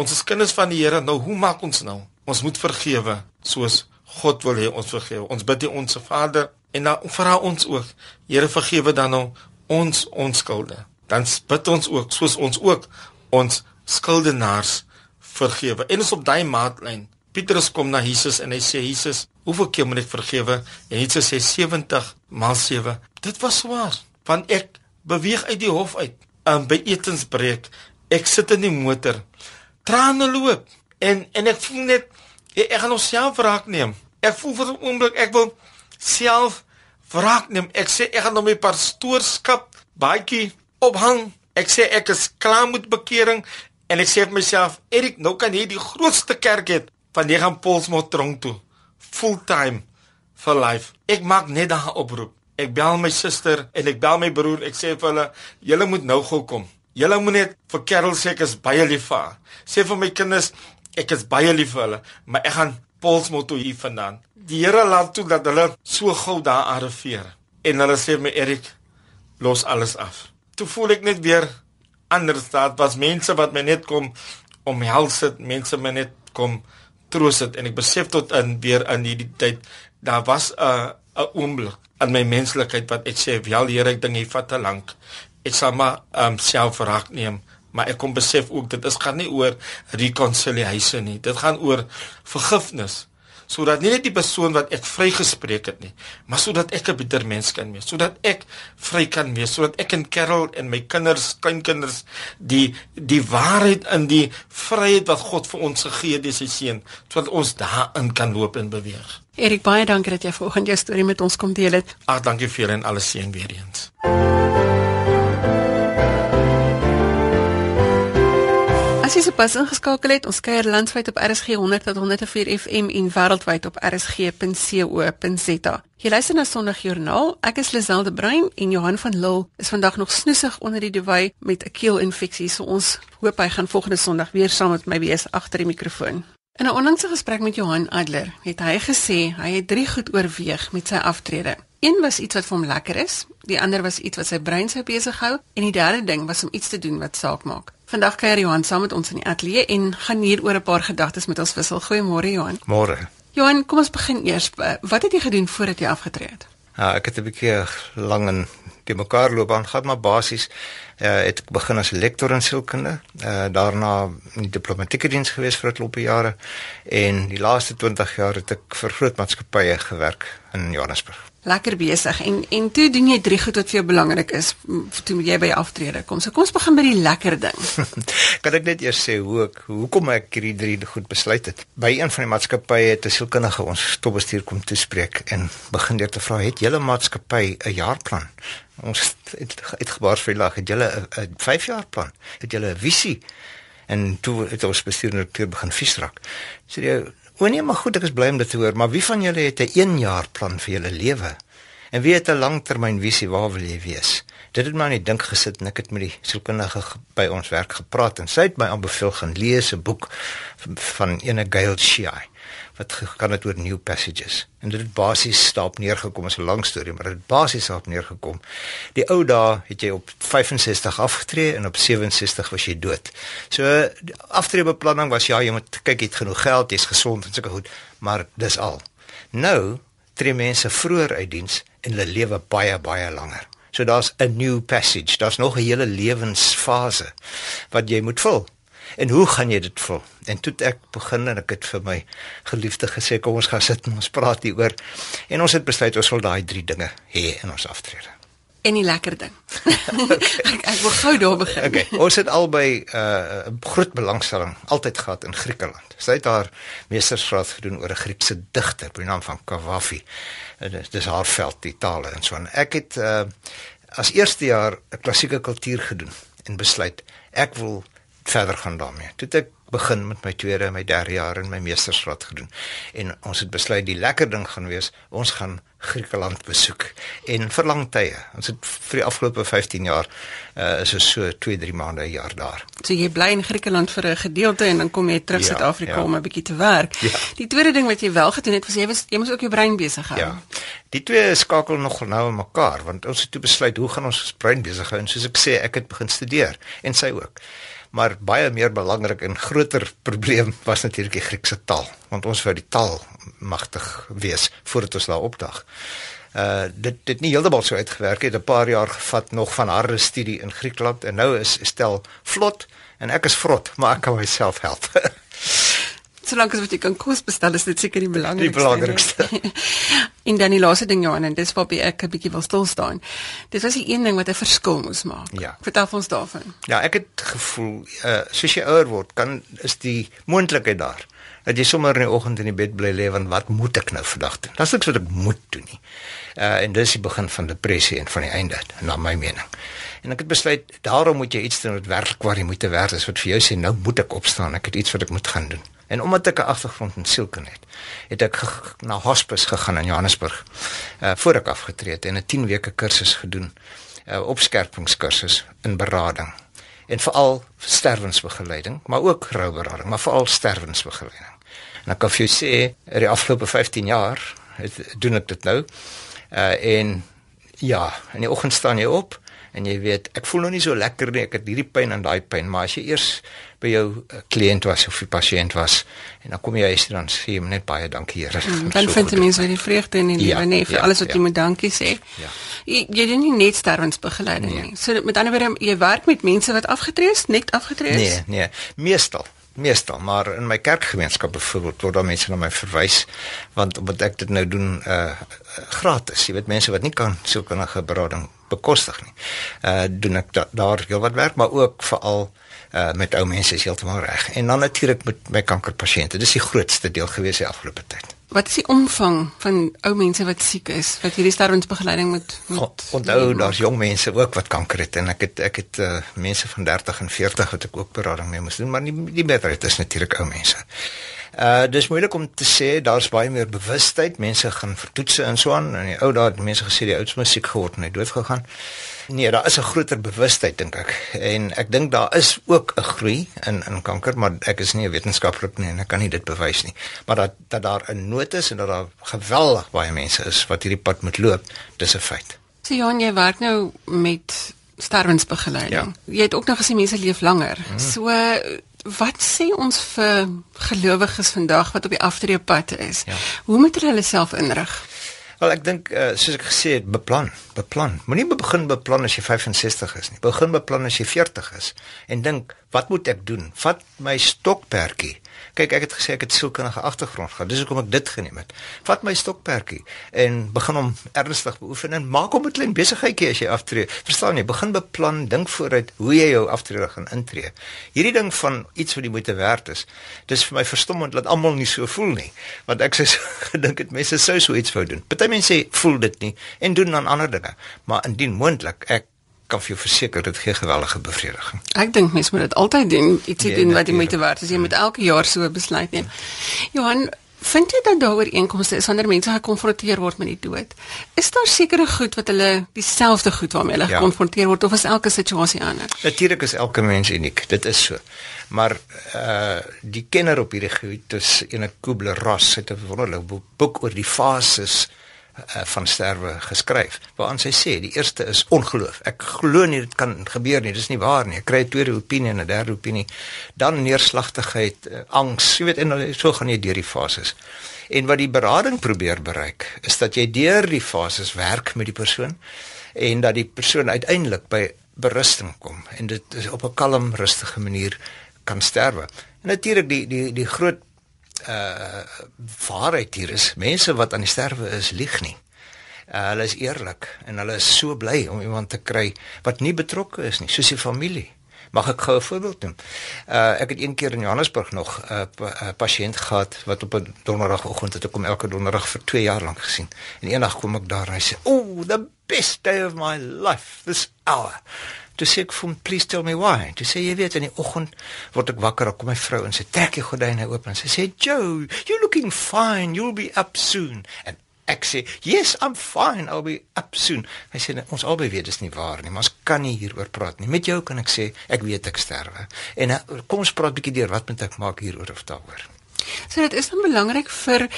Ons is kinders van die Here. Nou hoe maak ons nou? Ons moet vergewe soos God wil hê ons vergewe. Ons bid die onsse Vader en dan vra ons ook, Here vergewe dan nou ons ons skulde. Dan bid ons ook soos ons ook ons skuldenaars vergewe. En ons op daai maatlyn. Petrus kom na Jesus en hy sê Jesus, hoeveel keer moet ek vergewe? En Jesus sê 70 maal 7. Dit was swaar want ek beweeg uit die hof uit um, by etensbreek. Ek sit in die motor. Trane loop en en ek voel net ek, ek gaan onsself wraak neem. Ek voel vir 'n oomblik ek wil self wraak neem. Ek sê ek gaan nou my pastoorskap baadjie ophang. Ek sê ek is klaar met bekering. En ek sê vir myself Erik nou kan jy die grootste kerk hê van jy gaan Polsmoor tronk toe. Fulltime for life. Ek maak net daai oproep Ek bel my suster en ek bel my broer. Ek sê vir hulle, julle moet nou gou kom. Julle moet net vir Carol sê ek is baie lief vir haar. Sê vir my kinders, ek is baie lief vir hulle, maar ek gaan Polsmoto hier vandaan. Die Here laat toe dat hulle so gou daar arriveer. En hulle sê my Erik, los alles af. Toe voel ek net weer anders. Daar was mense wat my net kom omhels het, mense my net kom troos het en ek besef tot in weer in hierdie tyd daar was 'n 'n oomblik in my menslikheid wat ek sê, "Wel Here, ek dink hy vat te lank. Ek sal maar um self verraak neem." Maar ek kom besef ook dit is gaan nie oor reconciliation nie. Dit gaan oor vergifnis sodat nie net die persoon wat ek vrygespreek het nie, maar sodat ek 'n beter mens kan wees, sodat ek vry kan wees, sodat ek en Carol en my kinders, kleinkinders die die waarheid in die vryheid wat God vir ons gegee het sy seun, sodat ons daarin kan loop en beweeg. Erik, baie dankie dat jy vanoggend jou storie met ons kom deel het. Ag, dankie vir julle en alles seën weer eens. Jy sopas ingeskakel het, ons kuier landwyd op RSG 100 tot 104 FM en wêreldwyd op rsg.co.za. Jy luister na Sondagjoernaal. Ek is Liselde Brein en Johan van Lille is vandag nog snoesig onder die duwy met 'n keelinfeksie. So ons hoop hy gaan volgende Sondag weer saam met my wees agter die mikrofoon. In 'n onlangse gesprek met Johan Adler het hy gesê hy het drie goed oorweeg met sy aftrede. Een was iets wat vir hom lekker is, die ander was iets wat sy brein sou besig hou en die derde ding was om iets te doen wat saak maak. Vandag kuier Johan saam met ons in die ateljee en gaan hier oor 'n paar gedagtes met ons wissel. Goeiemôre Johan. Môre. Johan, kom ons begin eers. Wat het jy gedoen voordat jy afgetree het? Ja, ek het 'n bietjie lank in die mekaar loopbaan gehad, maar basies uh, het ek begin as lektor in sielkunde. Uh, daarna in die diplomatieke diens gewees vir 'n klompe jare en die laaste 20 jaar het ek vir groot maatskappye gewerk in Johannesburg. Lekker besig en en toe doen jy drie goed wat vir jou belangrik is toe jy by die aftrede kom. So kom ons begin by die lekker ding. *laughs* kan ek net eers sê hoe ek hoekom ek hierdie drie goed besluit het. By een van die maatskappye het 'n sielkundige ons topbestuur kom toespreek en begin deur te vra, "Het julle maatskappy 'n jaarplan?" Ons het uitgebaar vir lag, "Het julle 'n 'n 5 jaar plan? Het julle 'n visie?" En toe het ons bestuurder begin viesrak. Sê jy, "O nee, maar goed, ek is bly om dit te hoor, maar wie van julle het 'n 1 jaar plan vir julle lewe?" En wie het 'n langtermynvisie waar wil jy wees? Dit het my die dink gesit en ek het met die sielkundige ge- by ons werk gepraat en sy het my aanbeveel gaan lees 'n boek van, van ene Gail Shea wat ge- gaan dit oor new passages. En dit het basies daarop neergekom, is 'n lang storie, maar dit het basies daarop neergekom. Die ou dae het jy op 65 afgetree en op 67 was jy dood. So aftreebeplanning was ja, jy moet kyk jy het genoeg geld, jy's gesond en sulke goed, maar dis al. Nou tree mense vroeër uit diens en hulle lewe baie baie langer. So daar's 'n new passage, daar's nog 'n hele lewensfase wat jy moet vul. En hoe gaan jy dit vul? En toe ek begin en ek het vir my geliefde gesê kom ons gaan sit en ons praat hieroor. En ons het besluit ons wil daai drie dinge hê in ons aftrede. En die lekker ding. *laughs* ek, ek wil gou daar begin. Okay, ons het albei 'n uh, groot belangstelling altyd gehad in Griekeland. Sy het haar meestersgraad gedoen oor 'n Griekse digter met die naam van Kavafi. Uh, Dis dis haar veld die tale en so aan. Ek het uh, as eerste jaar 'n klassieke kultuur gedoen en besluit ek wil verder gaan daarmee. Toe het ek begin met my tweede en my derde jaar in my meestersgraad gedoen. En ons het besluit die lekker ding gaan wees, ons gaan Griekeland besoek en vir lang tye. Ons het vir die afgelope 15 jaar uh, is ons so 2, 3 maande 'n jaar daar. So jy bly in Griekeland vir 'n gedeelte en dan kom jy terug Ja, Suid-Afrika ja. om 'n bietjie te werk. Ja. Die tweede ding wat jy wel gedoen het was jy was jy moes ook jou brein besig hou. Ja. Die twee skakel nog nou in mekaar want ons het toe besluit hoe gaan ons ons brein besig hou en soos ek sê ek het begin studeer en sy ook. Maar baie meer belangrik en groter probleem was natuurlik die Griekse taal want ons wou die taal magtig wees voordat ons daar opdag. Uh dit dit nie heeltemal so uitgewerk het 'n paar jaar gevat nog van harde studie in Griekland en nou is stel vlot en ek is vrot maar ek kan myself help. *laughs* Solank as wat jy kan kos bestel is dit seker die belangrikste. Die belangrikste. en dan die laaste ding Johan en dis waarby ek 'n bietjie wil stil staan. Dit was die een ding wat 'n verskil moes maak. Ja. Vertel ons daarvan. Ja, ek het gevoel uh soos jy ouer word, kan is die moontlikheid daar dat jy sommer in die oggend in die bed bly lê want wat moet ek nou vandag doen? Dis niks wat ek moet doen nie. Uh en dis die begin van depressie en van die einde na my mening. En ek het besluit daarom moet jy iets doen wat werk waar jy moet werk is wat vir jou sê nou moet ek opstaan, ek het iets wat ek moet gaan doen. En omdat ek 'n agtergrond in sielkunde het, het ek na hospice gegaan in Johannesburg. Uh voor ek afgetree het en 'n 10 weke kursus gedoen. 'n uh, opskerpingskursus in berading en veral sterwensbegeleiding, maar ook rouberading, maar veral sterwensbegeleiding. En ek kan vir jou sê, in die afgelope 15 jaar het, doen ek dit nou. Uh en ja, in die oggend staan jy op en jy weet, ek voel nog nie so lekker nie, ek het hierdie pyn en daai pyn, maar as jy eers by jou kliënt was of die pasiënt was en dan kom jy huis toe dan sê jy net baie dankie Here. Mm, *laughs* Dan vind 'n mens weer die vreugde in die Ja, lewe, nee, vir ja, alles wat ja. jy moet dankie sê. Ja. Jy, jy doen nie net sterwensbegeleiding Nee. nie. So met ander woorde, jy werk met mense wat afgetree is, net afgetree is. Nee, nee, meestal meestal maar in my kerkgemeenskap byvoorbeeld word daar mense na my verwys want omdat ek dit nou doen uh gratis jy weet mense wat nie kan sielkundige berading bekostig nie. Uh doen ek da daar heelwat werk maar ook veral uh met ou mense is heeltemal reg. En dan natuurlik met my kankerpasiënte. Dis die grootste deel gewees die afgelope tyd. Wat is die omvang van ou mense wat siek is? Wat hierdie sterwensbegeleiding moet moet Onthou daar's jong mense ook wat kanker het. En ek het ek het uh, mense van 30 en 40 wat ek ook berading mee moes doen, maar die die meerderheid is natuurlik ou mense. Uh dis moeilik om te sê daar's baie meer bewustheid, mense gaan vir toetse en so aan en die ou dae het mense gesê die ouds musiek gehoor en hy dood gegaan. Nee, daar is 'n groter bewustheid dink ek. En ek dink daar is ook 'n groei in in kanker, maar ek is nie 'n wetenskaplik nie en ek kan nie dit bewys nie. Maar dat dat daar 'n nood is en dat daar geweldig baie mense is wat hierdie pad moet loop, dis 'n feit. So Johan, jy werk nou met sterwensbegeleiding. Ja. Jy het ook nog gesê mense leef langer. Mm. So wat sê ons vir gelowiges vandag wat op die aftreepad is? Ja. Hoe moet hulle hulle self inrig? Wel ek dink uh, soos ek gesê het, beplan, beplan. Moenie begin beplan as jy 65 is nie. Begin beplan as jy 40 is en dink, wat moet ek doen? Vat my stokperdjie Kyk, ek het gesê ek het sielkundige agtergrond gehad. Dis hoekom ek dit geneem het. Vat my stokperdjie en begin hom ernstig beoefen en maak hom 'n klein besigheidjie as jy aftree. Verstaan jy? Begin beplan, dink vooruit hoe jy jou aftrede gaan intree. Hierdie ding van iets wat die moeite werd is. Dis vir my verstommend dat almal nie so voel nie. Want ek sê *laughs* gedink dit mense sou so iets wou doen. Party mense sê voel dit nie en doen dan ander dinge. Maar indien moontlik, ek kan vir jou verseker dit gee geweldige bevrediging. Ek dink mense moet dit altyd doen, ietsie Nee, doen wat die moeite werd is. Jy moet elke jaar so besluit neem. Johan, vind jy dat daar ooreenkomste is wanneer mense gekonfronteer word met die dood? Is daar sekere goed wat hulle dieselfde goed waarmee hulle Ja. gekonfronteer word of is elke situasie anders? Natuurlik is elke mens uniek. Dit is so. Maar uh die kenner op hierdie gebied is ene Kubler-Ross het 'n wonderlike boek, boek oor die fases uh, van sterwe geskryf. Waarin sy sê die eerste is ongeloof. Ek glo nie dit kan gebeur nie. Dis nie waar nie. Ek kry 'n tweede opinie en 'n derde opinie. Dan neerslagtigheid, uh, angs, jy weet en so gaan jy deur die fases. En wat die berading probeer bereik is dat jy deur die fases werk met die persoon en dat die persoon uiteindelik by berusting kom en dit op 'n kalm, rustige manier kan sterwe. En natuurlik die die die groot uh waarheid hier is mense wat aan die sterwe is lieg nie. Uh, hulle is eerlik en hulle is so bly om iemand te kry wat nie betrokke is nie, soos die familie. Mag ek gou 'n voorbeeld noem? Uh ek het een keer in Johannesburg nog 'n uh, pa, uh, pasiënt gehad wat op 'n donderdagoggend het ek hom elke donderdag vir 2 jaar lank gesien. En eendag kom ek daar en hy sê, "Oh, the best day of my life this hour." Toe sê ek vir hom, "Please tell me why." Toe sê jy weet in die oggend word ek wakker, kom my vrou en sy trek die gordyne oop en sy sê, "Joe, you're looking fine. You'll be up soon." En Ek sê, "Yes, I'm fine. I'll be up soon." Hy sê, "Nee, "Ons albei weet dis nie waar nie, maar ons kan nie hieroor praat nie. Met jou kan ek sê ek weet ek sterwe. En uh, kom ons praat bietjie deur wat moet ek maak hieroor of daaroor." So dit is dan belangrik vir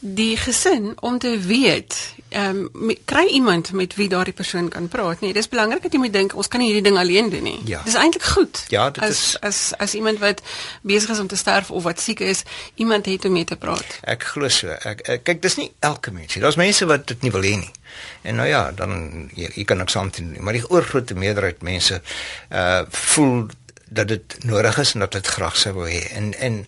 die gesin om te weet, ehm um, kry iemand met wie daardie persoon kan praat nie. Dis belangrik dat jy moet dink ons kan hierdie ding alleen doen nie. Ja. Dis eintlik goed. Ja, dit as, is- as as iemand wat besig is om te sterf of wat siek is, iemand het om mee te praat. Ek glo so. Ek, ek kyk, dis nie elke mens nie. Daar's mense wat dit nie wil hê nie. En nou ja, dan jy, jy kan niks aan doen maar die oorgrootste meerderheid mense uh voel dat dit nodig is en dat dit graag sou wil hê. En en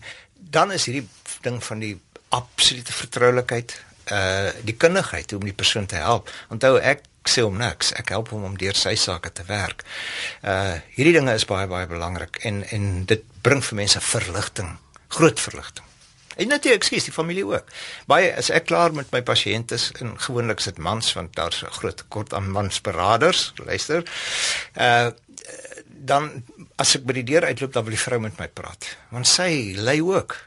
dan is hierdie ding van die absolute vertroulikheid, uh die kundigheid om die persoon te help. Onthou ek sê hom niks. Ek help hom om deur sy sake te werk. Uh hierdie dinge is baie baie belangrik en en dit bring vir mense verligting, groot verligting. En natuurlik, ekskuus, die familie ook. Baie as ek klaar met my pasiënte is en gewoonlik sit mans want daar's 'n groot tekort aan mansberaders, luister. Uh dan as ek by die deur uitloop dan wil die vrou met my praat. Want sy ly ook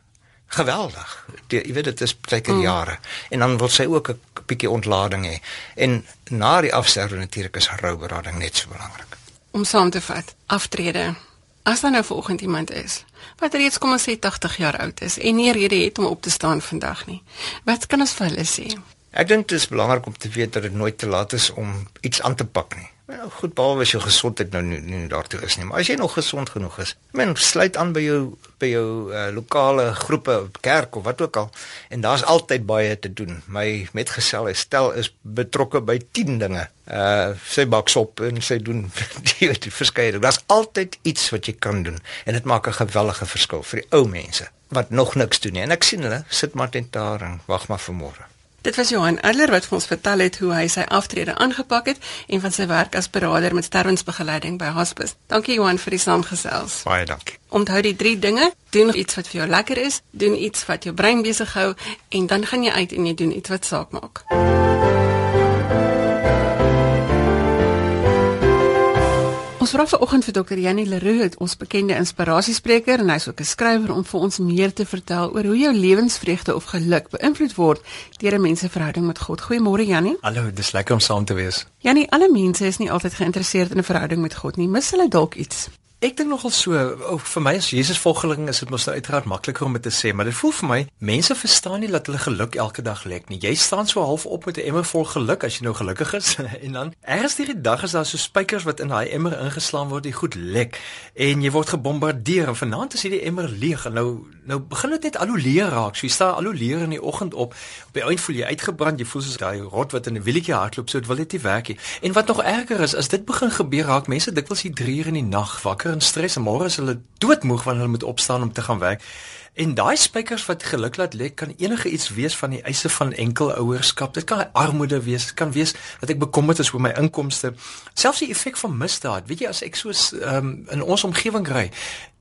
geweldig. Die, jy weet dit is baie keer jare en dan wil sy ook 'n bietjie ontlading hê. En na die afsterwe natuurlik is rouberading net so belangrik. Om saam te vat, aftrede. As daar nou vanoggend iemand is wat reeds kom ons sê 80 jaar oud is en nie rede het om op te staan vandag nie. Wat kan ons vir hulle sê? Ek dink dit is belangrik om te weet dat dit nooit te laat is om iets aan te pak nie. Nou goed, behalwe as jou gesondheid nou nie, nie daartoe is nie, maar as jy nog gesond genoeg is, men sluit aan by jou by jou uh, lokale groepe, kerk of wat ook al en daar's altyd baie te doen. My metgesel Estel is betrokke by 10 dinge. Uh sy bak sop en sy doen *laughs* die, die verskeie. Daar's altyd iets wat jy kan doen en dit maak 'n gewellige verskil vir die ou mense wat nog niks doen nie. En ek sien hulle sit maar net daar en wag maar vir môre. Dit was Johan Adler wat vir ons vertel het hoe hy sy aftrede aangepak het en van sy werk as beraader met sterwensbegeleiding by hospice. Dankie Johan vir die saamgesels. Baie dankie. Onthou die drie dinge: doen iets wat vir jou lekker is, doen iets wat jou brein besig hou en dan gaan jy uit en jy doen iets wat saak maak. Ons vra vanoggend vir Dr. Janie Leroux, ons bekende inspirasiespreker en hy's ook 'n skrywer om vir ons meer te vertel oor hoe jou lewensvreugde of geluk beïnvloed word deur 'n mens se verhouding met God. Goeiemôre Janie. Hallo, dis lekker om saam te wees. Janie, alle mense is nie altyd geïnteresseerd in 'n verhouding met God nie. Mis hulle dalk iets? Ek dink nogal so, oh, vir my as Jesus volgeling is dit mos nou uiteraard makliker om dit te sê, maar dit voel vir my mense verstaan nie dat hulle geluk elke dag lek nie. Jy staan so half op met 'n emmer vol geluk as jy nou gelukkig is *laughs* en dan ergens hierdie dag is daar so spykers wat in daai emmer ingeslaan word, die goed lek en jy word gebombardeer en vanaand is hierdie emmer leeg en nou nou begin dit net al hoe leer raak. So jy staan al hoe leer in die oggend op. Op die eind voel jy uitgebrand, jy voel soos daai rot wat in 'n wielietjie hardloop, so dit wil net nie werk nie. En wat nog erger is, as dit begin gebeur, raak mense dikwels hier 3 uur in die nag wakker in stres en môre is hulle doodmoeg wanneer hulle moet opstaan om te gaan werk. En daai spykers wat geluk laat lê kan enige iets wees van die eise van enkel ouerskap. Dit kan armoede wees, dit kan wees dat ek bekommerd is oor my inkomste. Selfs die effek van misdaad. Weet jy as ek so um, in ons omgewing ry,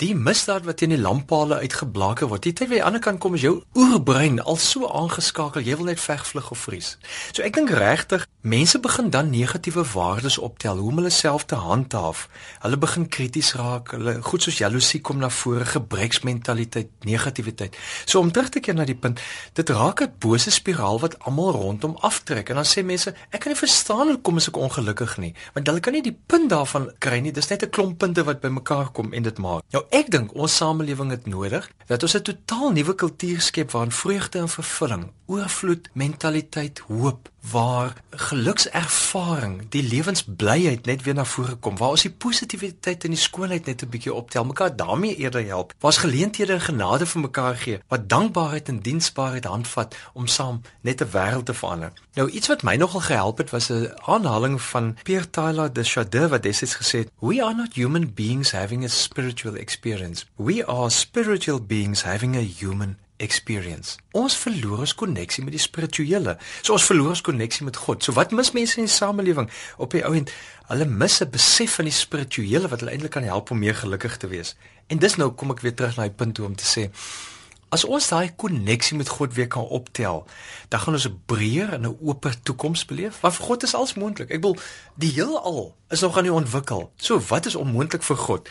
die misdaad wat teen die lamppale uitgeblaker word. Dit by die ander kant kom is jou oerbrein al so aangeskakel, jy wil net vegvlug of vries. So ek dink regtig mense begin dan negatiewe waardes optel, hoe om hulle self te handhaaf. Hulle begin krities raak, hulle goed soos jaloesie kom na vore, gebreksmentaliteit, negativiteit. So om terug te keer na die punt, dit raak 'n bose spiraal wat almal rondom aftrek en dan sê mense, ek kan nie verstaan hoekom ek ongelukkig nie, want hulle kan nie die punt daarvan kry nie. Dis net 'n klomp punte wat bymekaar kom en dit maak. Nou ek dink ons samelewing het nodig dat ons 'n totaal nuwe kultuur skep waarin vreugde en vervulling, oorvloed, mentaliteit, hoop, waar gelukservaring, die lewensblyheid net weer na vore kom, waar ons die positiwiteit en die skoonheid net 'n bietjie optel, mekaar daarmee eerder help. Waar's geleenthede en genade vir mekaar gee, wat dankbaarheid en diensbaarheid handvat om saam net 'n wêreld te verander. Nou iets wat my nogal gehelp het was 'n aanhaling van Pierre Tyler de Chardin wat destyds gesê het, "We are not human beings having a spiritual experience. We are spiritual beings having a human experience. Ons verloor ons koneksie met die spirituele. So ons verloor ons koneksie met God. So wat mis mense in die samelewing op die ou end? Hulle mis 'n besef van die spirituele wat hulle eintlik kan help om meer gelukkig te wees. En dis nou kom ek weer terug na die punt toe om te sê As ons daai koneksie met God weer kan optel, dan gaan ons 'n breër en 'n oop toekoms beleef. Want vir God is alles moontlik. Ek wil die heelal is nog aan die ontwikkel. So wat is onmoontlik vir God?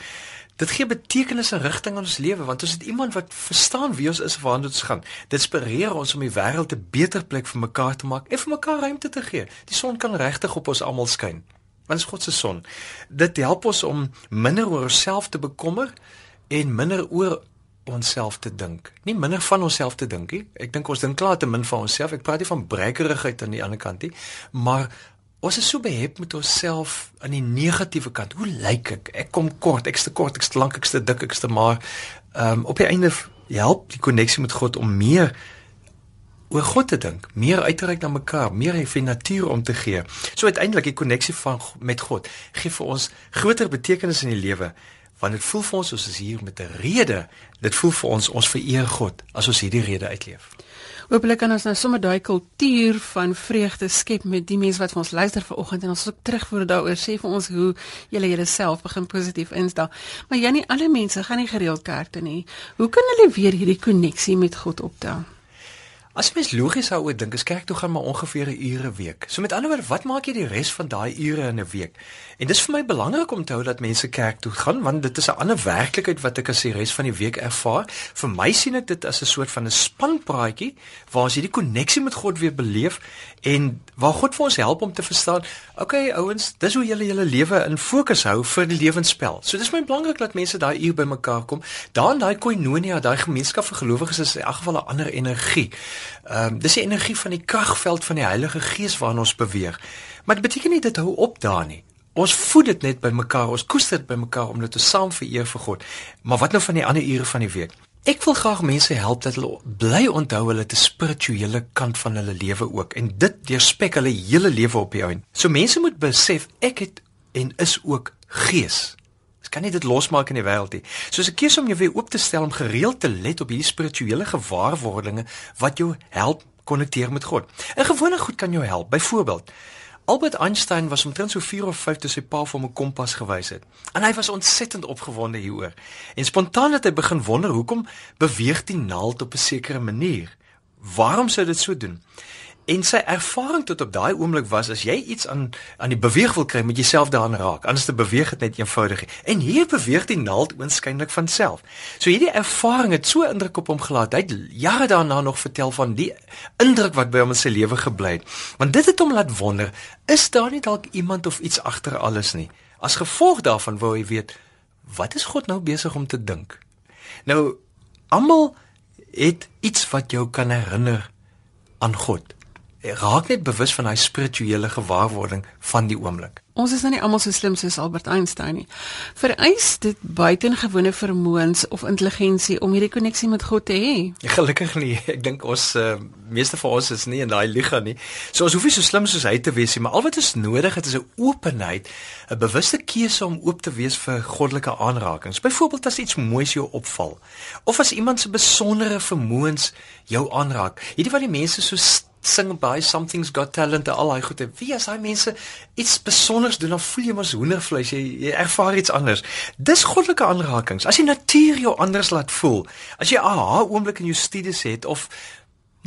Dit gee betekenis en rigting aan ons lewe want ons het iemand wat verstaan wie ons is en waarheen ons gaan. Dit inspireer ons om die wêreld 'n beter plek vir mekaar te maak en vir mekaar ruimte te gee. Die son kan regtig op ons almal skyn. Want is God se son. Dit help ons om minder oor onsself te bekommer en minder oor onsself te dink. Nie minder van onsself te dink nie. Ek dink ons dink klaar te min van onsself. Ek praat nie van breikerigheid aan die ander kant nie, maar Ons is so behep met onsself aan die negatiewe kant. Hoe lyk ek? Ek kom kort, ek's te kort, ek's te lank, ek's te dik, ek's te maar. Ehm um, op die einde help die koneksie met God om meer oor God te dink, meer uit te reik na mekaar, meer vir natuur om te gee. So uiteindelik die koneksie van met God gee vir ons groter betekenis in die lewe want dit voel vir ons ons is hier met 'n rede. Dit voel vir ons ons vereer God as ons hierdie rede uitleef. Hoopelik kan ons nou sommer daai kultuur van vreugde skep met die mense wat vir ons luister vanoggend en ons ook terugvoer daaroor sê vir ons hoe julle jouself begin positief instel. Maar Janie, alle mense gaan nie gereeld kerk toe nie. Hoe kan hulle weer hierdie koneksie met God optel? As mens logies daaroor dink, is kerk toe gaan maar ongeveer 'n ure week. So met ander woorde, wat maak jy die res van daai ure in 'n week? En dis vir my belangrik om te hou dat mense kerk toe gaan want dit is 'n ander werklikheid wat ek as die res van die week ervaar. Vir my sien ek dit as 'n soort van 'n spanpraatjie waar ons hierdie koneksie met God weer beleef en waar God vir ons help om te verstaan, okay ouens, dis hoe julle julle lewe in fokus hou vir die lewensspel. So dis my belangrik dat mense daai uur bymekaar kom. Daar in daai koinonia, daai gemeenskap vir gelowiges is in elk geval 'n ander energie. Ehm um, dis die energie van die kragveld van die Heilige Gees waarin ons beweeg. Maar dit beteken nie dit hou op daar nie. Ons voed dit net by mekaar, ons koester dit by mekaar omdat ons saam vereer vir God. Maar wat nou van die ander ure van die week? Ek wil graag mense help dat hulle bly onthou hulle te spirituele kant van hulle lewe ook en dit deurspek hulle hele lewe op die ou. So mense moet besef ek het en is ook gees. Ek kan nie dit losmaak in die wêreld nie. So as ek kies om jou weer oop te stel om gereeld te let op hierdie spirituele gewaarwordinge wat jou help konnekteer met God. 'n Gewone goed kan jou help. Byvoorbeeld, Albert Einstein was omtrent so 4 of 5 toe sy pa vir hom 'n kompas gewys het. En hy was ontsettend opgewonde hieroor. En spontaan het hy begin wonder hoekom beweeg die naald op 'n sekere manier. Waarom sou dit so doen? En sy ervaring tot op daai oomblik was as jy iets aan aan die beweeg wil kry, moet jy self daaraan raak. Anders te beweeg dit net eenvoudig. En hier beweeg die naald oënskynlik van self. So hierdie ervaring het so indruk op hom gelaat. Hy het jare daarna nog vertel van die indruk wat by hom in sy lewe gebly het. Want dit het hom laat wonder, is daar nie dalk iemand of iets agter alles nie? As gevolg daarvan wou hy weet, wat is God nou besig om te dink? Nou almal het iets wat jou kan herinner aan God raak net bewus van daai spirituele gewaarwording van die oomblik. Ons is nou nie almal so slim soos Albert Einstein nie. Vereis dit buitengewone vermoëns of intelligensie om hierdie koneksie met God te hê? Ja, gelukkig nie. *laughs* Ek dink ons uh, meeste van ons is nie in daai liga nie. So ons hoef nie so slim soos hy te wees nie, maar al wat ons nodig het is 'n openheid, 'n bewuste keuse om oop te wees vir goddelike aanrakings. Byvoorbeeld as iets moois jou opval of as iemand se besondere vermoëns jou aanraak. Hierdie wat die mense so sing by something's got talent al daai goede. Wie as daai mense iets besonders doen, dan voel jy mos hoendervleis, jy, jy ervaar iets anders. Dis goddelike aanrakings. As die natuur jou anders laat voel, as jy 'n aha oomblik in jou studies het of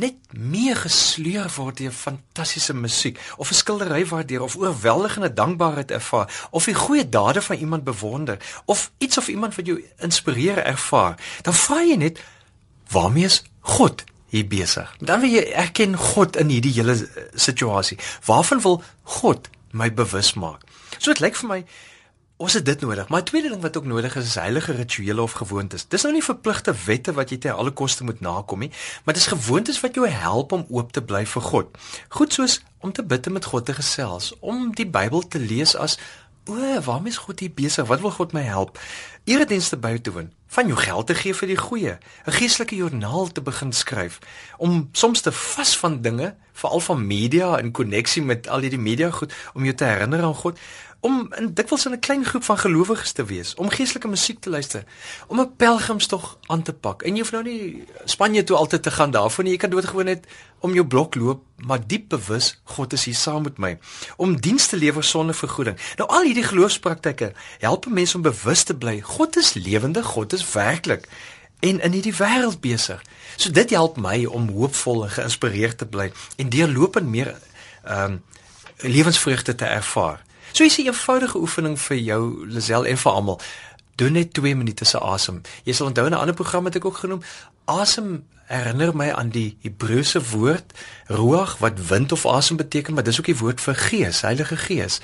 net meer gesleur word deur fantastiese musiek of 'n skildery waardeer of oorweldigende dankbaarheid ervaar of die goeie dade van iemand bewonder of iets of iemand wat jou inspireer ervaar, dan vra jy net waarmee is God hier besig. Dan wil jy erken God in hierdie hele eh, situasie. Waarvan wil God my bewus maak? So dit lyk vir my ons het dit nodig. Maar tweede ding wat ook nodig is is heilige rituele of gewoontes. Dis nou nie verpligte wette wat jy te alle koste moet nakom nie, maar dis gewoontes wat jou help om oop te bly vir God. Goed soos om te bid en met God te gesels, om die Bybel te lees as O, waarmee is God hier besig? Wat wil God my help? Eredienste by te woon, van jou geld te gee vir die goeie, 'n geestelike joernaal te begin skryf, om soms te vas van dinge, veral van media en koneksie met al hierdie media goed om jou te herinner aan God, om in dikwels in 'n klein groep van gelowiges te wees, om geestelike musiek te luister, om 'n pelgrimstog aan te pak. En jy hoef nou nie Spanje toe altyd te gaan daarvoor nie. Jy kan doodgewoon net om jou blok loop, maar diep bewus God is hier saam met my om diens te lewer sonder vergoeding. Nou al hierdie geloofspraktyke help mense om bewus te bly. God is lewendig, God is werklik en in hierdie wêreld besig. So dit help my om hoopvol en geïnspireerd te bly en deurlopend meer ehm um, lewensvreugde te ervaar. So is 'n eenvoudige oefening vir jou Lisel en vir almal. Doen net 2 minute se asem. Jy sal onthou in 'n ander program het ek ook genoem, asem herinner my aan die Hebreëse woord ruach wat wind of asem beteken, maar dis ook die woord vir gees, Heilige Gees.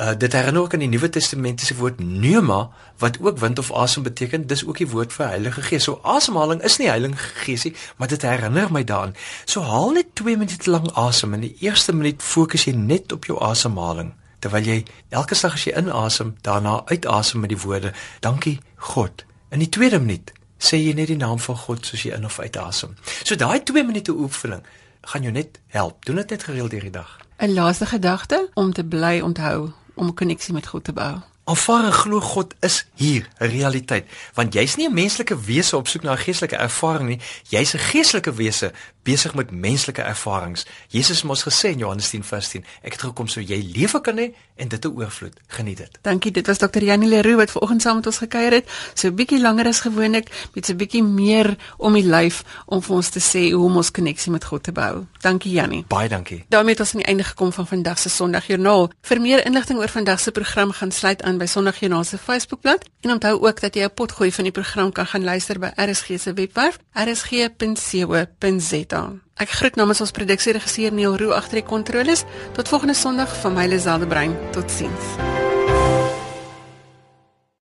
Uh, dit herinner ook aan die Nuwe Testamentiese woord pneuma wat ook wind of asem beteken, dis ook die woord vir Heilige Gees. So asemhaling is nie Heilige Gees nie, maar dit herinner my daaraan. So haal net 2 minute lank asem en die eerste minuut fokus jy net op jou asemhaling terwyl jy elke slag as jy inasem, daarna uitasem met die woorde dankie God. In die tweede minuut sê jy net die naam van God soos jy in of uitasem. So daai 2 minute oefening gaan jou net help. Doen dit net gereeld deur die dag. 'n Laaste gedagte om te bly onthou om 'n koneksie met God te bou. Aanvaar en glo God is hier, 'n realiteit, want jy's nie 'n menslike wese op soek na 'n geestelike ervaring nie, jy's 'n geestelike wese besig met menslike ervarings. Jesus het ons gesê in Johannes 10:10, ek het gekom sodat jy lewe kan hê en dit te oorvloed. Geniet dit. Dankie, dit was Dr. Janie Leroux wat vanoggend saam met ons gekuier het. So 'n bietjie langer as gewoonlik, met so 'n bietjie meer om die lyf om vir ons te sê hoe om ons koneksie met God te bou. Dankie Janie. Baie dankie. daarmee het ons aan die einde gekom van vandag se Sondagjoernaal. Vir meer inligting oor vandag se program gaan sluit aan by Sondagjoernaal se Facebookblad en onthou ook dat jy 'n potgooi van die program kan gaan luister by RSG se webwerf rsg.co.za. Ek groet namens ons produksieregisseur Neil Roo agter die kontroles. Tot volgende Sondag van my Liselde Brein. Totsiens.